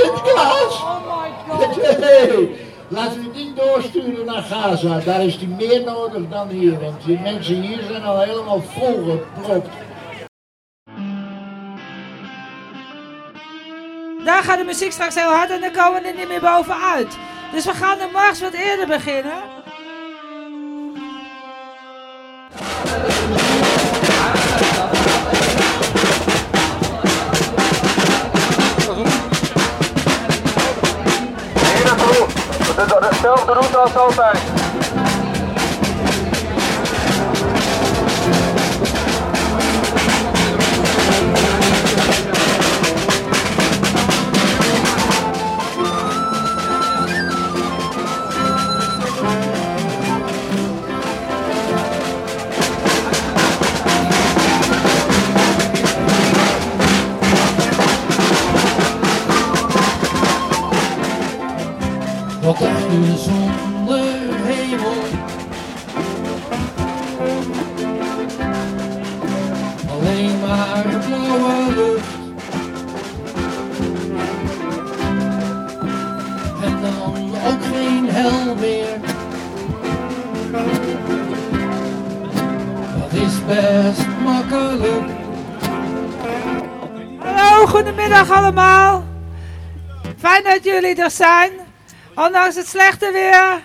Sinterklaas? Oh my god. Nee, we het niet doorsturen naar Gaza. Daar is die meer nodig dan hier. Want die mensen hier zijn al helemaal volgepropt. Daar gaat de muziek straks heel hard en dan komen we er niet meer bovenuit. Dus we gaan de mars wat eerder beginnen. Dezelfde route als altijd. Jullie er zijn. Ondanks het slechte weer.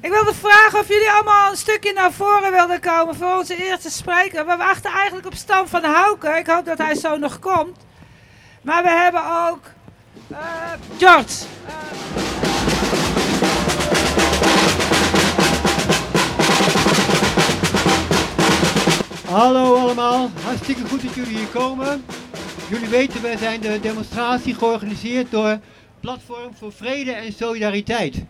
Ik wilde vragen of jullie allemaal een stukje naar voren wilden komen voor onze eerste spreker. We wachten eigenlijk op Stan van Houken. Ik hoop dat hij zo nog komt. Maar we hebben ook eh, George. Hallo allemaal, hartstikke goed dat jullie hier komen. Jullie weten, wij zijn de demonstratie georganiseerd door Platform voor Vrede en Solidariteit.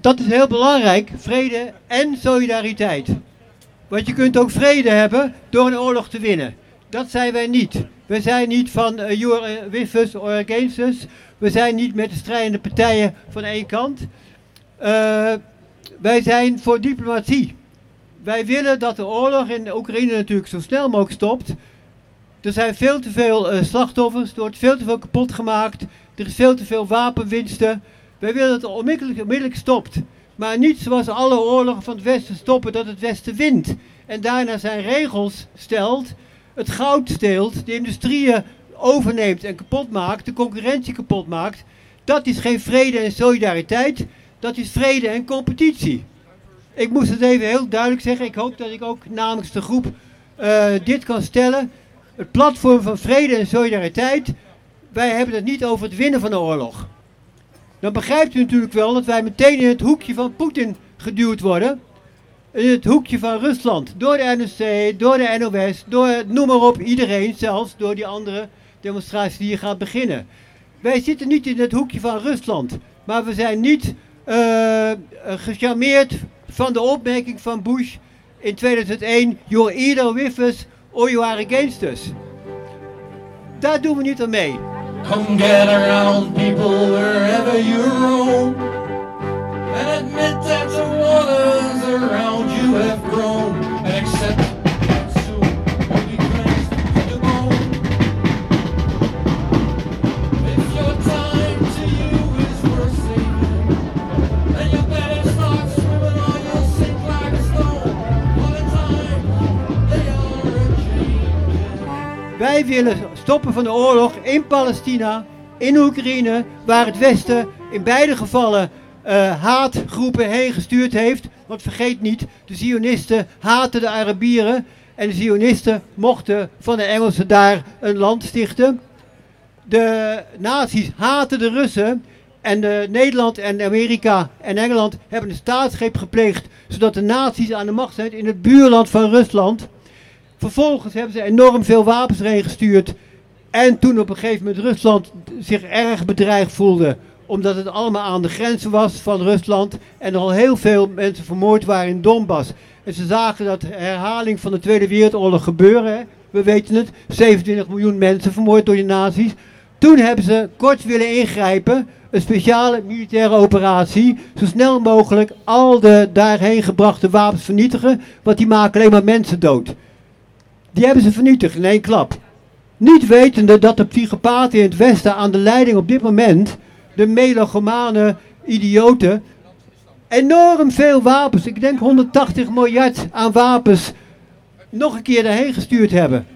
Dat is heel belangrijk, vrede en solidariteit. Want je kunt ook vrede hebben door een oorlog te winnen. Dat zijn wij niet. We zijn niet van uh, you are with us or against us. We zijn niet met de strijdende partijen van één kant. Uh, wij zijn voor diplomatie. Wij willen dat de oorlog in Oekraïne natuurlijk zo snel mogelijk stopt. Er zijn veel te veel uh, slachtoffers, er wordt veel te veel kapot gemaakt. Er is veel te veel wapenwinsten. Wij willen dat het onmiddellijk, stopt. Maar niet zoals alle oorlogen van het Westen stoppen dat het Westen wint. En daarna zijn regels stelt, het goud steelt, de industrieën overneemt en kapot maakt, de concurrentie kapot maakt. Dat is geen vrede en solidariteit, dat is vrede en competitie. Ik moest het even heel duidelijk zeggen. Ik hoop dat ik ook namens de groep uh, dit kan stellen. Het platform van vrede en solidariteit. Wij hebben het niet over het winnen van de oorlog. Dan begrijpt u natuurlijk wel dat wij meteen in het hoekje van Poetin geduwd worden. In het hoekje van Rusland. Door de NSC, door de NOS, door noem maar op iedereen. Zelfs door die andere demonstratie die hier gaat beginnen. Wij zitten niet in het hoekje van Rusland. Maar we zijn niet uh, gecharmeerd van de opmerking van Bush in 2001: You're either with us or you are against us. Daar doen we niet aan mee. Come gather round people wherever you roam and admit that the waters around you have grown and accept that soon you'll be cleansed to the bone. If your time to you is worth saving, then you better start swimming or you'll sink like a stone. All the time they are a. Wij willen van de oorlog in Palestina, in Oekraïne, waar het Westen in beide gevallen uh, haatgroepen heen gestuurd heeft. Want vergeet niet, de Zionisten haten de Arabieren en de Zionisten mochten van de Engelsen daar een land stichten. De nazi's haten de Russen en de Nederland en Amerika en Engeland hebben een staatsgreep gepleegd zodat de nazi's aan de macht zijn in het buurland van Rusland. Vervolgens hebben ze enorm veel wapens erheen gestuurd. En toen op een gegeven moment Rusland zich erg bedreigd voelde, omdat het allemaal aan de grenzen was van Rusland en al heel veel mensen vermoord waren in Donbass. En ze zagen dat herhaling van de Tweede Wereldoorlog gebeuren. We weten het, 27 miljoen mensen vermoord door de nazi's. Toen hebben ze kort willen ingrijpen, een speciale militaire operatie, zo snel mogelijk al de daarheen gebrachte wapens vernietigen, want die maken alleen maar mensen dood. Die hebben ze vernietigd in één klap. Niet wetende dat de psychopaten in het Westen aan de leiding op dit moment, de melogomane idioten, enorm veel wapens, ik denk 180 miljard aan wapens, nog een keer daarheen gestuurd hebben.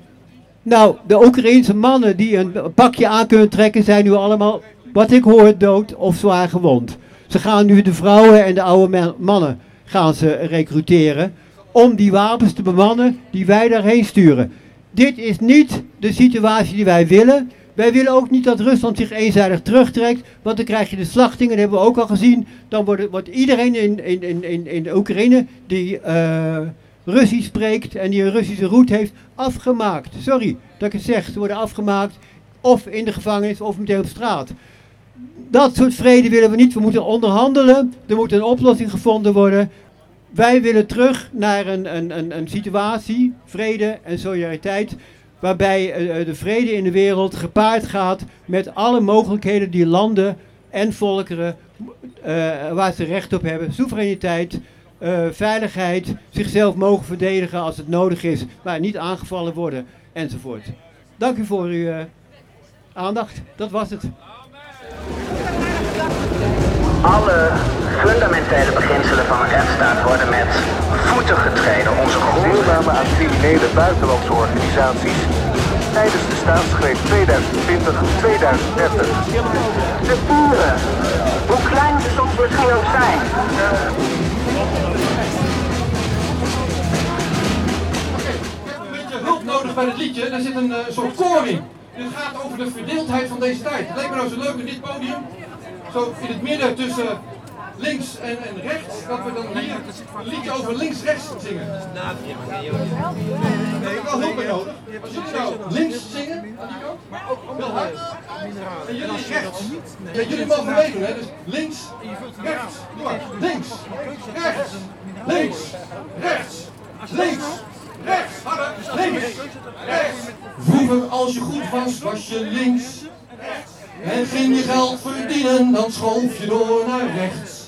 Nou, de Oekraïense mannen die een pakje aan kunnen trekken zijn nu allemaal, wat ik hoor, dood of zwaar gewond. Ze gaan nu de vrouwen en de oude mannen gaan ze recruteren om die wapens te bemannen die wij daarheen sturen. Dit is niet de situatie die wij willen. Wij willen ook niet dat Rusland zich eenzijdig terugtrekt, want dan krijg je de slachtingen, dat hebben we ook al gezien. Dan wordt, wordt iedereen in, in, in, in Oekraïne die uh, Russisch spreekt en die een Russische route heeft, afgemaakt. Sorry dat ik het zeg, ze worden afgemaakt of in de gevangenis of meteen op straat. Dat soort vrede willen we niet. We moeten onderhandelen. Er moet een oplossing gevonden worden. Wij willen terug naar een, een, een, een situatie, vrede en solidariteit, waarbij uh, de vrede in de wereld gepaard gaat met alle mogelijkheden die landen en volkeren, uh, waar ze recht op hebben, soevereiniteit, veiligheid, zichzelf mogen verdedigen als het nodig is, maar niet aangevallen worden enzovoort. Dank u voor uw aandacht. Dat was het. Alle fundamentele beginselen van een rechtsstaat worden met voeten getreden. Onze deelname aan criminele buitenlandse organisaties tijdens de staatsgreep 2020-2030. De boeren, hoe klein ze soms misschien ook zijn. Een beetje hulp nodig bij het liedje. Daar zit een uh, soort koor in. Dit gaat over de verdeeldheid van deze tijd. Het leek me nou zo leuk in dit podium zo in het midden tussen links en, en rechts, dat we dan hier een liedje over links-rechts zingen. Ik heb wel hulp bij nodig. Als jullie nou links zingen, die kant, wel hard, en jullie rechts. Ja, jullie mogen meedoen, hè? Dus links, rechts, maar. Links, rechts, links, rechts, links. Rechts, harder, links, rechts. Vroeger als je goed was, was je links. En ging je geld verdienen, dan schoof je door naar rechts.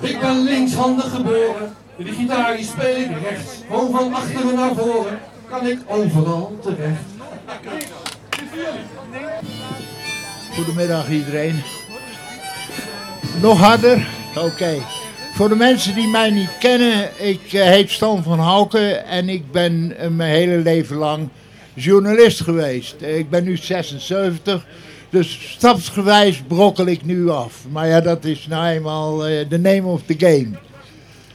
Ik ben linkshandig geboren, de gitaar die speel ik rechts. Gewoon van achteren naar voren, kan ik overal terecht. Goedemiddag iedereen. Nog harder? Oké. Voor de mensen die mij niet kennen, ik uh, heet Stan van Houken en ik ben uh, mijn hele leven lang journalist geweest. Ik ben nu 76, dus stapsgewijs brokkel ik nu af. Maar ja, dat is nou eenmaal uh, de name of the game.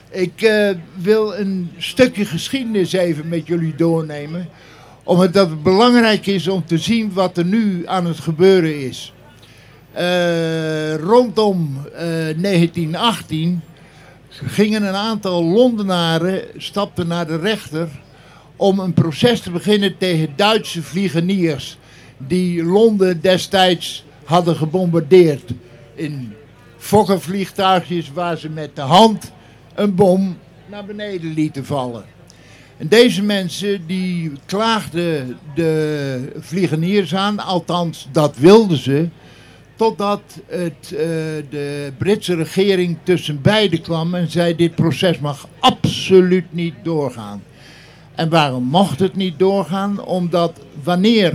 Ik uh, wil een stukje geschiedenis even met jullie doornemen. Omdat het belangrijk is om te zien wat er nu aan het gebeuren is. Uh, rondom 1918 gingen een aantal Londenaren, stapten naar de rechter om een proces te beginnen tegen Duitse vliegeniers die Londen destijds hadden gebombardeerd in fokkervliegtuigjes waar ze met de hand een bom naar beneden lieten vallen. En deze mensen die klaagden de vliegeniers aan, althans dat wilden ze, totdat het, uh, de Britse regering tussen beiden kwam en zei dit proces mag absoluut niet doorgaan. En waarom mocht het niet doorgaan? Omdat wanneer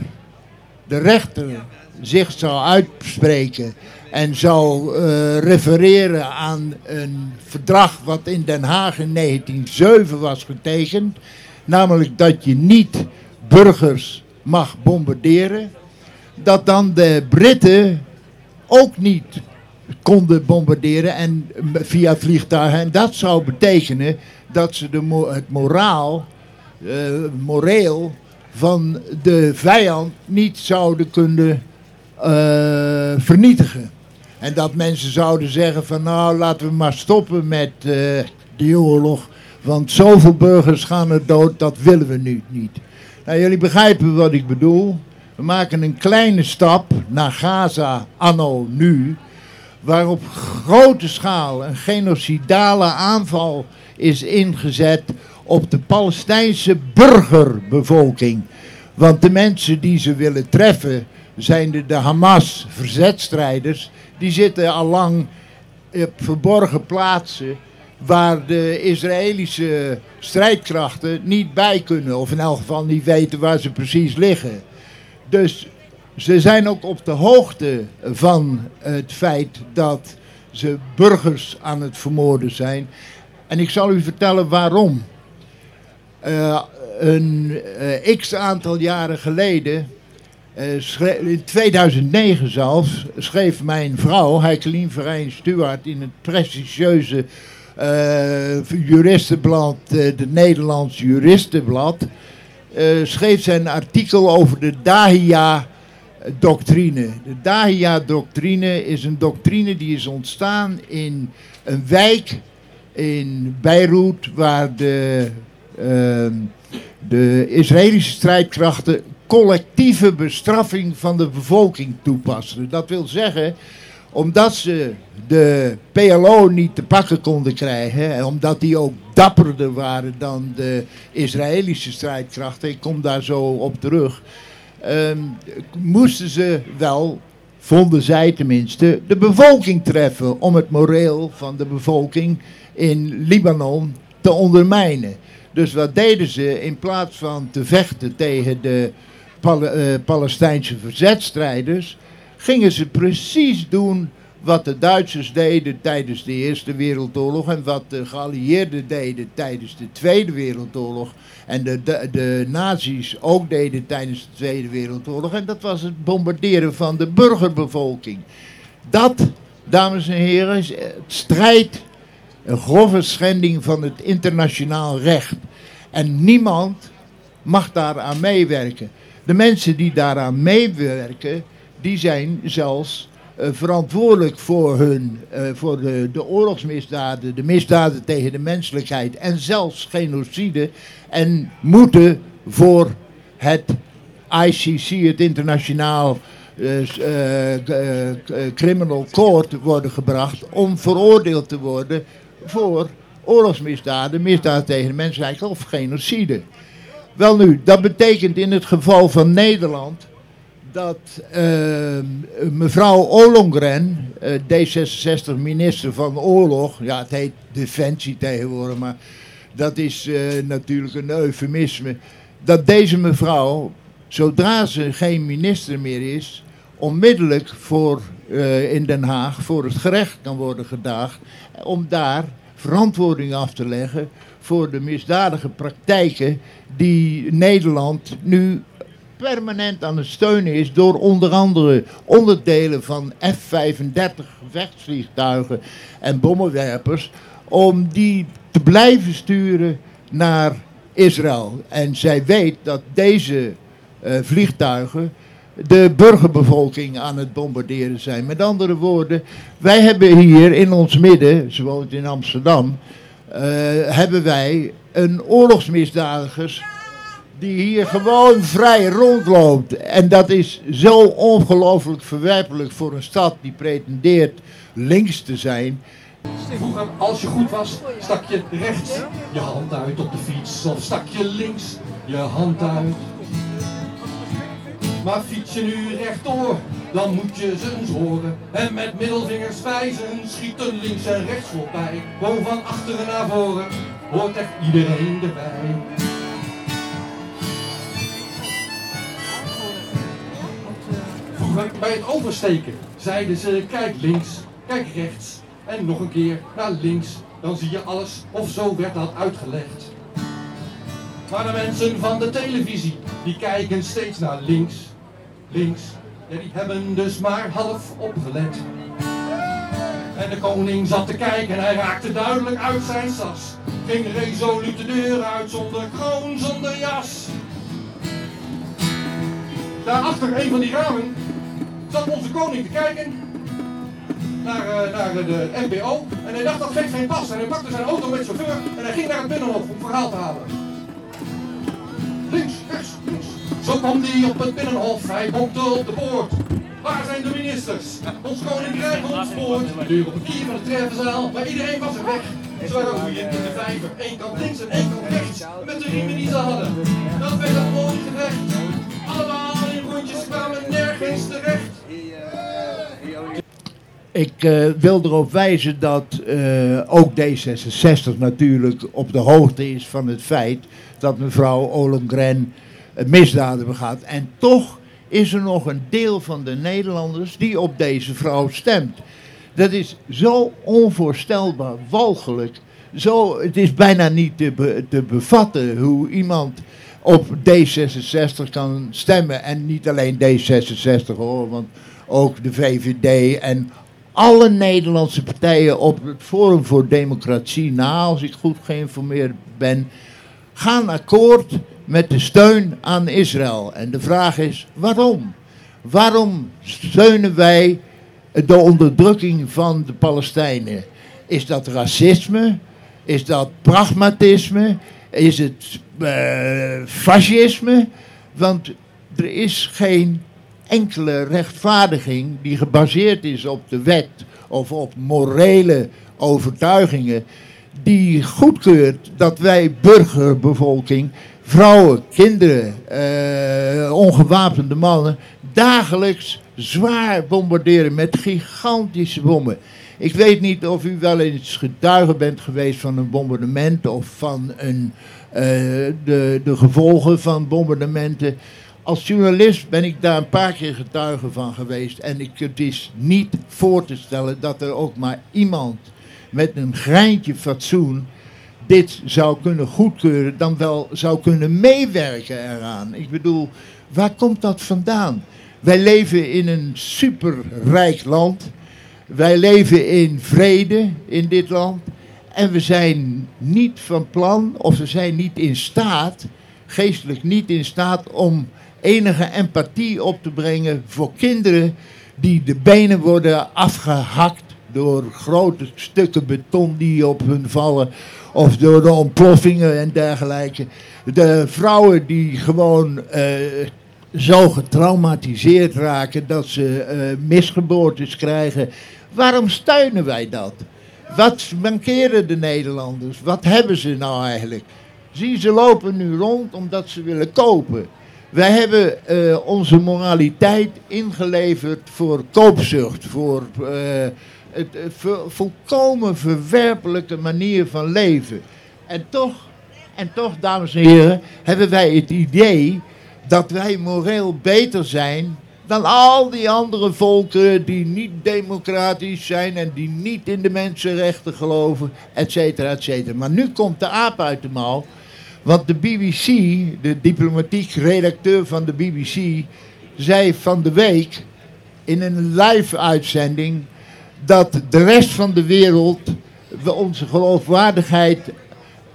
de rechter zich zou uitspreken en zou uh, refereren aan een verdrag wat in Den Haag in 1907 was getekend, namelijk dat je niet burgers mag bombarderen, dat dan de Britten ook niet konden bombarderen en via vliegtuigen. En dat zou betekenen dat ze de, het moraal uh, moreel van de vijand niet zouden kunnen uh, vernietigen. En dat mensen zouden zeggen van nou laten we maar stoppen met uh, die oorlog. Want zoveel burgers gaan er dood, dat willen we nu niet. Nou, jullie begrijpen wat ik bedoel. We maken een kleine stap naar Gaza anno nu. Waar op grote schaal een genocidale aanval is ingezet op de Palestijnse burgerbevolking. Want de mensen die ze willen treffen zijn de, de Hamas-verzetstrijders. Die zitten al lang op verborgen plaatsen waar de Israëlische strijdkrachten niet bij kunnen. Of in elk geval niet weten waar ze precies liggen. Dus ze zijn ook op de hoogte van het feit dat ze burgers aan het vermoorden zijn. En ik zal u vertellen waarom. Uh, een uh, x aantal jaren geleden, uh, in 2009 zelfs, schreef mijn vrouw, Heikelien Verijn Stuart, in het prestigieuze juristenblad, de Nederlands Juristenblad, schreef zij een artikel over de Dahia doctrine. De Dahia-doctrine is een doctrine die is ontstaan in een wijk in Beirut waar de, de Israëlische strijdkrachten collectieve bestraffing van de bevolking toepassen. Dat wil zeggen, omdat ze de PLO niet te pakken konden krijgen en omdat die ook dapperder waren dan de Israëlische strijdkrachten, ik kom daar zo op terug, um, moesten ze wel, vonden zij tenminste, de bevolking treffen om het moreel van de bevolking in Libanon te ondermijnen. Dus wat deden ze in plaats van te vechten tegen de uh, Palestijnse verzetstrijders, gingen ze precies doen wat de Duitsers deden tijdens de Eerste Wereldoorlog en wat de geallieerden deden tijdens de Tweede Wereldoorlog en de, de, de nazi's ook deden tijdens de Tweede Wereldoorlog. En dat was het bombarderen van de burgerbevolking. Dat, dames en heren, is het strijd, een grove schending van het internationaal recht. En niemand mag daaraan meewerken. De mensen die daaraan meewerken, die zijn zelfs uh, verantwoordelijk voor, hun, uh, voor de, de oorlogsmisdaden, de misdaden tegen de menselijkheid en zelfs genocide. En moeten voor het ICC, het internationaal uh, criminal court, worden gebracht om veroordeeld te worden voor oorlogsmisdaden, misdaden tegen de menselijkheid of genocide. Wel nu, dat betekent in het geval van Nederland dat uh, mevrouw Ollongren, uh, D66 minister van Oorlog, ja het heet Defensie tegenwoordig, maar dat is uh, natuurlijk een eufemisme, dat deze mevrouw, zodra ze geen minister meer is, onmiddellijk voor, in Den Haag voor het gerecht kan worden gedaagd, om daar verantwoording af te leggen voor de misdadige praktijken die Nederland nu permanent aan het steunen is door onder andere onderdelen van F-35 gevechtsvliegtuigen en bommenwerpers, om die te blijven sturen naar Israël. En zij weet dat deze uh, vliegtuigen de burgerbevolking aan het bombarderen zijn. Met andere woorden, wij hebben hier in ons midden, woont in Amsterdam, uh, hebben wij een oorlogsmisdadigers die hier gewoon vrij rondloopt. En dat is zo ongelooflijk verwerpelijk voor een stad die pretendeert links te zijn. Vroeger, als je goed was, stak je rechts je hand uit op de fiets. Of stak je links je hand uit. Maar fiets je nu rechtdoor, dan moet je ze eens horen. En met middelvingers wijzen schieten links en rechts voorbij. Gewoon van achteren naar voren, hoort echt iedereen erbij. Vroeger bij het oversteken zeiden ze kijk links, kijk rechts en nog een keer naar links. Dan zie je alles of zo werd dat uitgelegd. Maar de mensen van de televisie, die kijken steeds naar links, links. Ja, die hebben dus maar half opgelet. En de koning zat te kijken en hij raakte duidelijk uit zijn sas. Ging resoluut de deur uit zonder kroon, zonder jas. Daarachter een van die ramen zat onze koning te kijken naar, uh, naar de NPO. En hij dacht dat geeft geen pas. En hij pakte zijn auto met chauffeur en hij ging naar het binnenhof om verhaal te halen. Links, rechts, links. Zo kwam hij op het binnenhof. Hij bokte op de poort. Waar zijn de ministers? Ons koninkrijk ontspoort. Deur op een kier van de treffenzaal, maar iedereen was er weg. Ze waren roeien in de vijver. Eén kant links en één kant rechts. Met de riemen die ze hadden. Dat werd een mooi gevecht. Allemaal in rondjes kwamen nergens terecht. Ik eh, wil erop wijzen dat eh, ook D66 natuurlijk op de hoogte is van het feit dat mevrouw Ollongren eh, misdaden begaat. En toch is er nog een deel van de Nederlanders die op deze vrouw stemt. Dat is zo onvoorstelbaar walgelijk. Zo, het is bijna niet te, te bevatten hoe iemand op D66 kan stemmen. En niet alleen D66 hoor, want ook de VVD en alle Nederlandse partijen op het Forum voor Democratie na, als ik goed geïnformeerd ben, gaan akkoord met de steun aan Israël. En de vraag is waarom? Waarom steunen wij de onderdrukking van de Palestijnen? Is dat racisme? Is dat pragmatisme? Is het eh, fascisme? Want er is geen enkele rechtvaardiging die gebaseerd is op de wet of op morele overtuigingen, die goedkeurt dat wij burgerbevolking, vrouwen, kinderen, eh, ongewapende mannen, dagelijks zwaar bombarderen met gigantische bommen. Ik weet niet of u wel eens getuige bent geweest van een bombardement of van een, eh, de, de gevolgen van bombardementen. Als journalist ben ik daar een paar keer getuige van geweest. En ik, het is niet voor te stellen dat er ook maar iemand met een greintje fatsoen dit zou kunnen goedkeuren, dan wel zou kunnen meewerken eraan. Ik bedoel, waar komt dat vandaan? Wij leven in een superrijk land. Wij leven in vrede in dit land. En we zijn niet van plan, of we zijn niet in staat, geestelijk niet in staat, om enige empathie op te brengen voor kinderen die de benen worden afgehakt door grote stukken beton die op hun vallen. Of door de ontploffingen en dergelijke. De vrouwen die gewoon eh, zo getraumatiseerd raken dat ze eh, misgeboortes krijgen. Waarom steunen wij dat? Wat mankeren de Nederlanders? Wat hebben ze nou eigenlijk? Zie, ze lopen nu rond omdat ze willen kopen. Wij hebben eh, onze moraliteit ingeleverd voor koopzucht, voor het eh, volkomen verwerpelijke manier van leven. En toch, en toch, dames en heren, hebben wij het idee dat wij moreel beter zijn dan al die andere volken die niet democratisch zijn en die niet in de mensenrechten geloven, et cetera, et cetera. Maar nu komt de aap uit de mouw. Want de BBC, de diplomatiek redacteur van de BBC, zei van de week in een live uitzending dat de rest van de wereld we- onze geloofwaardigheid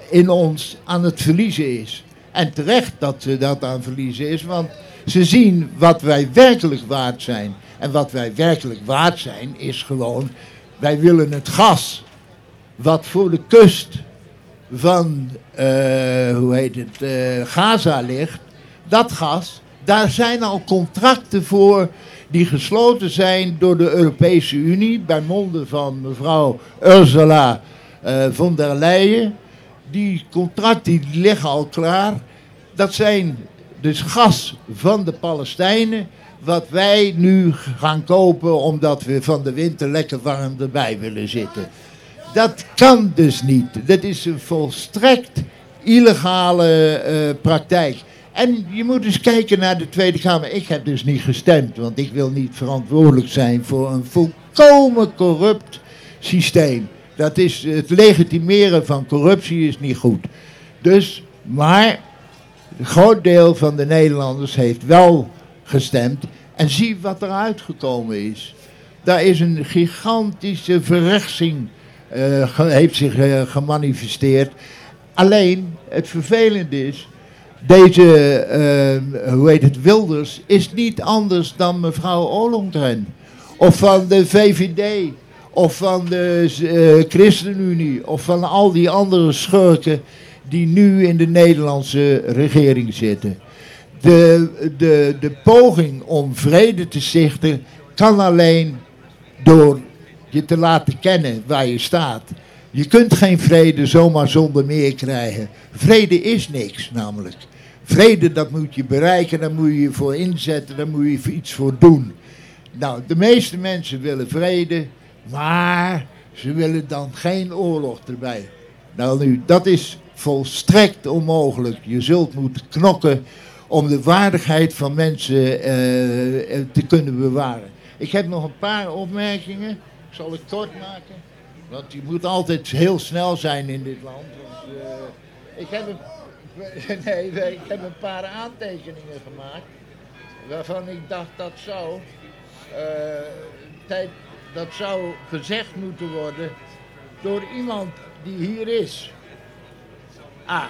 in ons aan het verliezen is. En terecht dat ze dat aan verliezen is, want ze zien wat wij werkelijk waard zijn. En wat wij werkelijk waard zijn is gewoon, wij willen het gas wat voor de kust van, eh, hoe heet het, eh, Gaza ligt, dat gas, daar zijn al contracten voor die gesloten zijn door de Europese Unie, bij monden van mevrouw Ursula eh, von der Leyen. Die contracten die liggen al klaar. Dat zijn dus gas van de Palestijnen, wat wij nu gaan kopen omdat we van de winter lekker warm erbij willen zitten. Dat kan dus niet. Dat is een volstrekt illegale eh, praktijk. En je moet eens kijken naar de Tweede Kamer. Ik heb dus niet gestemd, want ik wil niet verantwoordelijk zijn voor een volkomen corrupt systeem. Dat is, het legitimeren van corruptie is niet goed. Dus, maar een groot deel van de Nederlanders heeft wel gestemd. En zie wat er uitgekomen is. Daar is een gigantische verrechtsing eh, heeft zich eh, gemanifesteerd. Alleen, het vervelende is, deze, eh, hoe heet het, Wilders is niet anders dan mevrouw Ollongren. Of van de VVD, of van de eh, ChristenUnie, of van al die andere schurken die nu in de Nederlandse regering zitten. De, de, de poging om vrede te stichten kan alleen door je te laten kennen waar je staat. Je kunt geen vrede zomaar zonder meer krijgen. Vrede is niks namelijk. Vrede dat moet je bereiken, daar moet je je voor inzetten, daar moet je iets voor doen. Nou, de meeste mensen willen vrede, Maar ze willen dan geen oorlog erbij. Nou nu, dat is volstrekt onmogelijk. Je zult moeten knokken om de waardigheid van mensen eh, eh, te kunnen bewaren. Ik heb nog een paar opmerkingen. Zal ik kort maken? Want je moet altijd heel snel zijn in dit land. Eh, ik, heb een, nee, ik heb een paar aantekeningen gemaakt. Waarvan ik dacht dat zou, eh, tijd, dat zou gezegd moeten worden door iemand die hier is. Ah.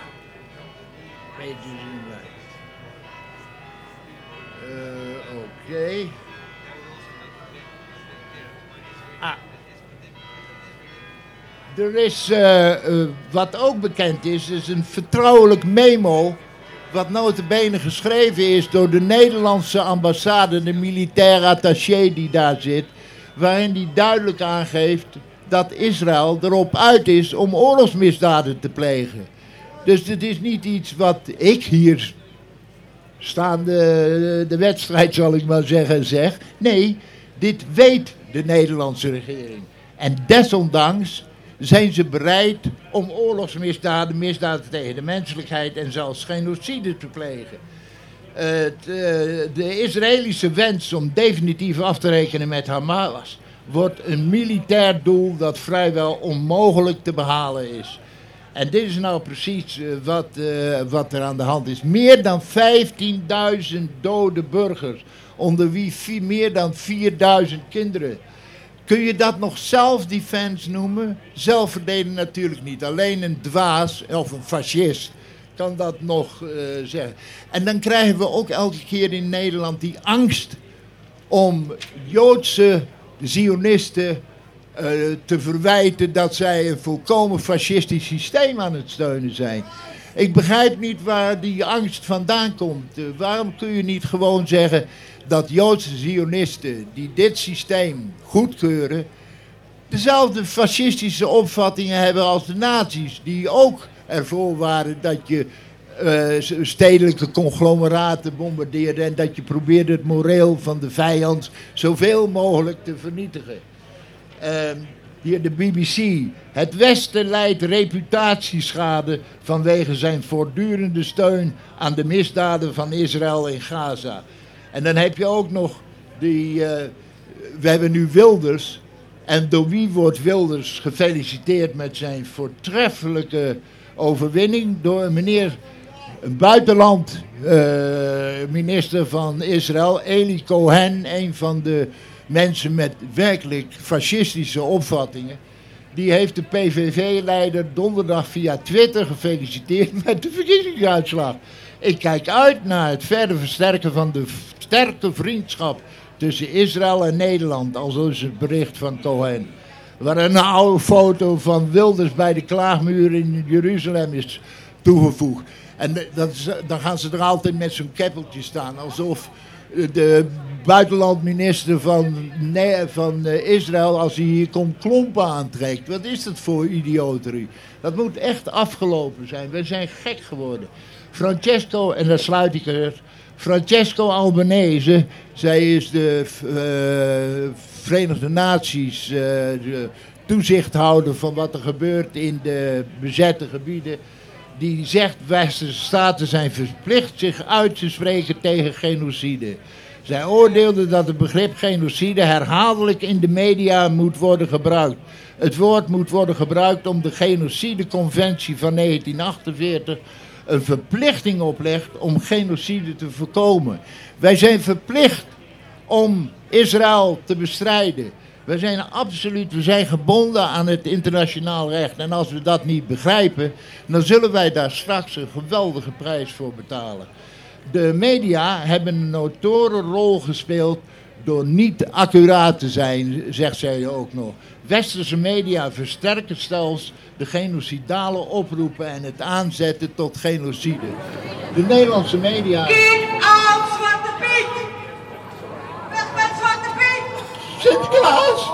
Eh, Oké. Ah. Er is, eh, eh, wat ook bekend is, is een vertrouwelijk memo. Wat notabene geschreven is door de Nederlandse ambassade, de militaire attaché die daar zit. Waarin die duidelijk aangeeft dat Israël erop uit is om oorlogsmisdaden te plegen. Dus het is niet iets wat ik hier staande de wedstrijd, zal ik maar zeggen, zeg. Nee, dit weet de Nederlandse regering. En desondanks zijn ze bereid om oorlogsmisdaden, misdaden tegen de menselijkheid en zelfs genocide te plegen. Eh, de Israëlische wens om definitief af te rekenen met Hamas wordt een militair doel dat vrijwel onmogelijk te behalen is. En dit is nou precies eh, wat, eh, wat er aan de hand is. Meer dan 15.000 dode burgers, onder wie meer dan 4.000 kinderen. Kun je dat nog self-defense noemen? Zelfverdedigen natuurlijk niet. Alleen een dwaas of een fascist kan dat nog eh, zeggen. En dan krijgen we ook elke keer in Nederland die angst om Joodse Zionisten eh, te verwijten dat zij een volkomen fascistisch systeem aan het steunen zijn. Ik begrijp niet waar die angst vandaan komt. Eh, waarom kun je niet gewoon zeggen dat Joodse Zionisten die dit systeem goedkeuren, dezelfde fascistische opvattingen hebben als de nazi's, die ook ervoor waren dat je eh, stedelijke conglomeraten bombardeerde en dat je probeerde het moreel van de vijand zoveel mogelijk te vernietigen. Ehm, hier de BBC. Het Westen leidt reputatieschade vanwege zijn voortdurende steun aan de misdaden van Israël in Gaza. En dan heb je ook nog die. eh, we hebben nu Wilders. En door wie wordt Wilders gefeliciteerd met zijn voortreffelijke overwinning? Door een meneer, een buitenland eh, minister van Israël, Eli Cohen, een van de mensen met werkelijk fascistische opvattingen. Die heeft de PVV-leider donderdag via Twitter gefeliciteerd met de verkiezingsuitslag. Ik kijk uit naar het verder versterken van de sterke vriendschap tussen Israël en Nederland, al zo is het bericht van Cohen. Waar een oude foto van Wilders bij de klaagmuur in Jeruzalem is toegevoegd. En dat dan gaan ze er altijd met zo'n keppeltje staan, alsof de buitenlandminister van, van eh, Israël, als hij hier komt, klompen aantrekt. Wat is dat voor idioterie? Dat moet echt afgelopen zijn. We zijn gek geworden. Francesco, en daar sluit ik er. Francesco Albanese, zij is de eh, Verenigde Naties de toezichthouder van wat er gebeurt in de bezette gebieden. Die zegt westerse staten zijn verplicht zich uit te spreken tegen genocide. Zij oordeelde dat het begrip genocide herhaaldelijk in de media moet worden gebruikt. Het woord moet worden gebruikt om de genocideconventie van 1948 een verplichting oplegt om genocide te voorkomen. Wij zijn verplicht om Israël te bestrijden. We zijn absoluut, we zijn gebonden aan het internationaal recht. En als we dat niet begrijpen, dan zullen wij daar straks een geweldige prijs voor betalen. De media hebben een notoren rol gespeeld door niet accuraat te zijn, zegt zij ook nog. Westerse media versterken zelfs de genocidale oproepen en het aanzetten tot genocide. De Nederlandse media... Kick out Zwarte Piet! Weg met Zwarte Piet! Sinterklaas!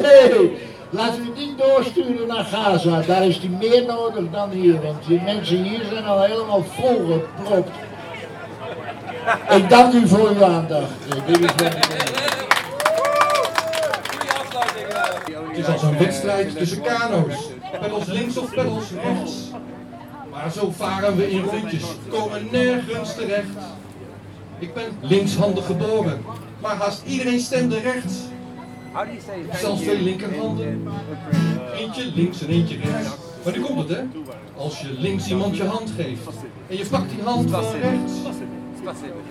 Nee, laten we het niet doorsturen naar Gaza. Daar is die meer nodig dan hier. Want die mensen hier zijn al helemaal volgepropt. Ik dank u voor uw aandacht. Eh, Dit is ik- Goeie afsluiting. is als een wedstrijd tussen kano's. Pedals links of pedals rechts. Maar zo varen we in rondjes, komen nergens terecht. Ik ben linkshandig geboren, maar haast iedereen stemde rechts. Ik heb zelfs twee linkerhanden. Eentje links en eentje rechts. Maar nu komt het hè. Als je links iemand je hand geeft en je pakt die hand van rechts.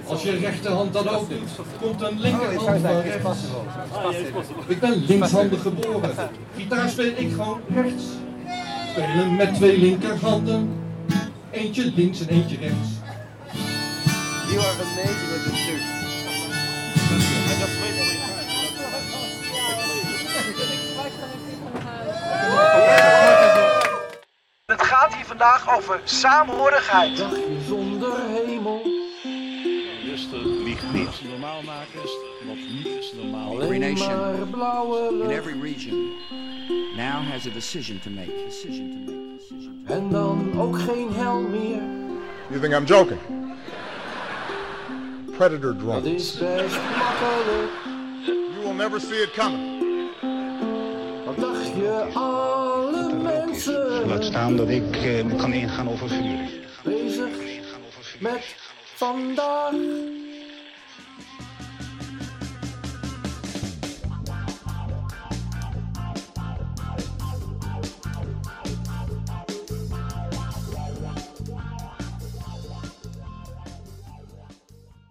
Als je rechterhand dat ook doet, komt een linkerhand van rechts. Ik ben linkshandig geboren. Gitaar speel ik gewoon rechts. Spelen met twee linkerhanden. Eentje links en eentje rechts. You are amazing with this too. Het gaat hier vandaag over saamhorigheid. Dagje zonder hemel. Lieg niet. Normaal maken is wat niet is normaal. Every nation in every region now has a decision to make. Decision to make. Decision to En dan ook geen hel meer. You think I'm joking? Predator Dat drones. is best makkelijk. You will never see it coming. Wat dacht je alle mensen? Laat staan dat ik eh, kan ingaan over vuur. Bezig met vandaag.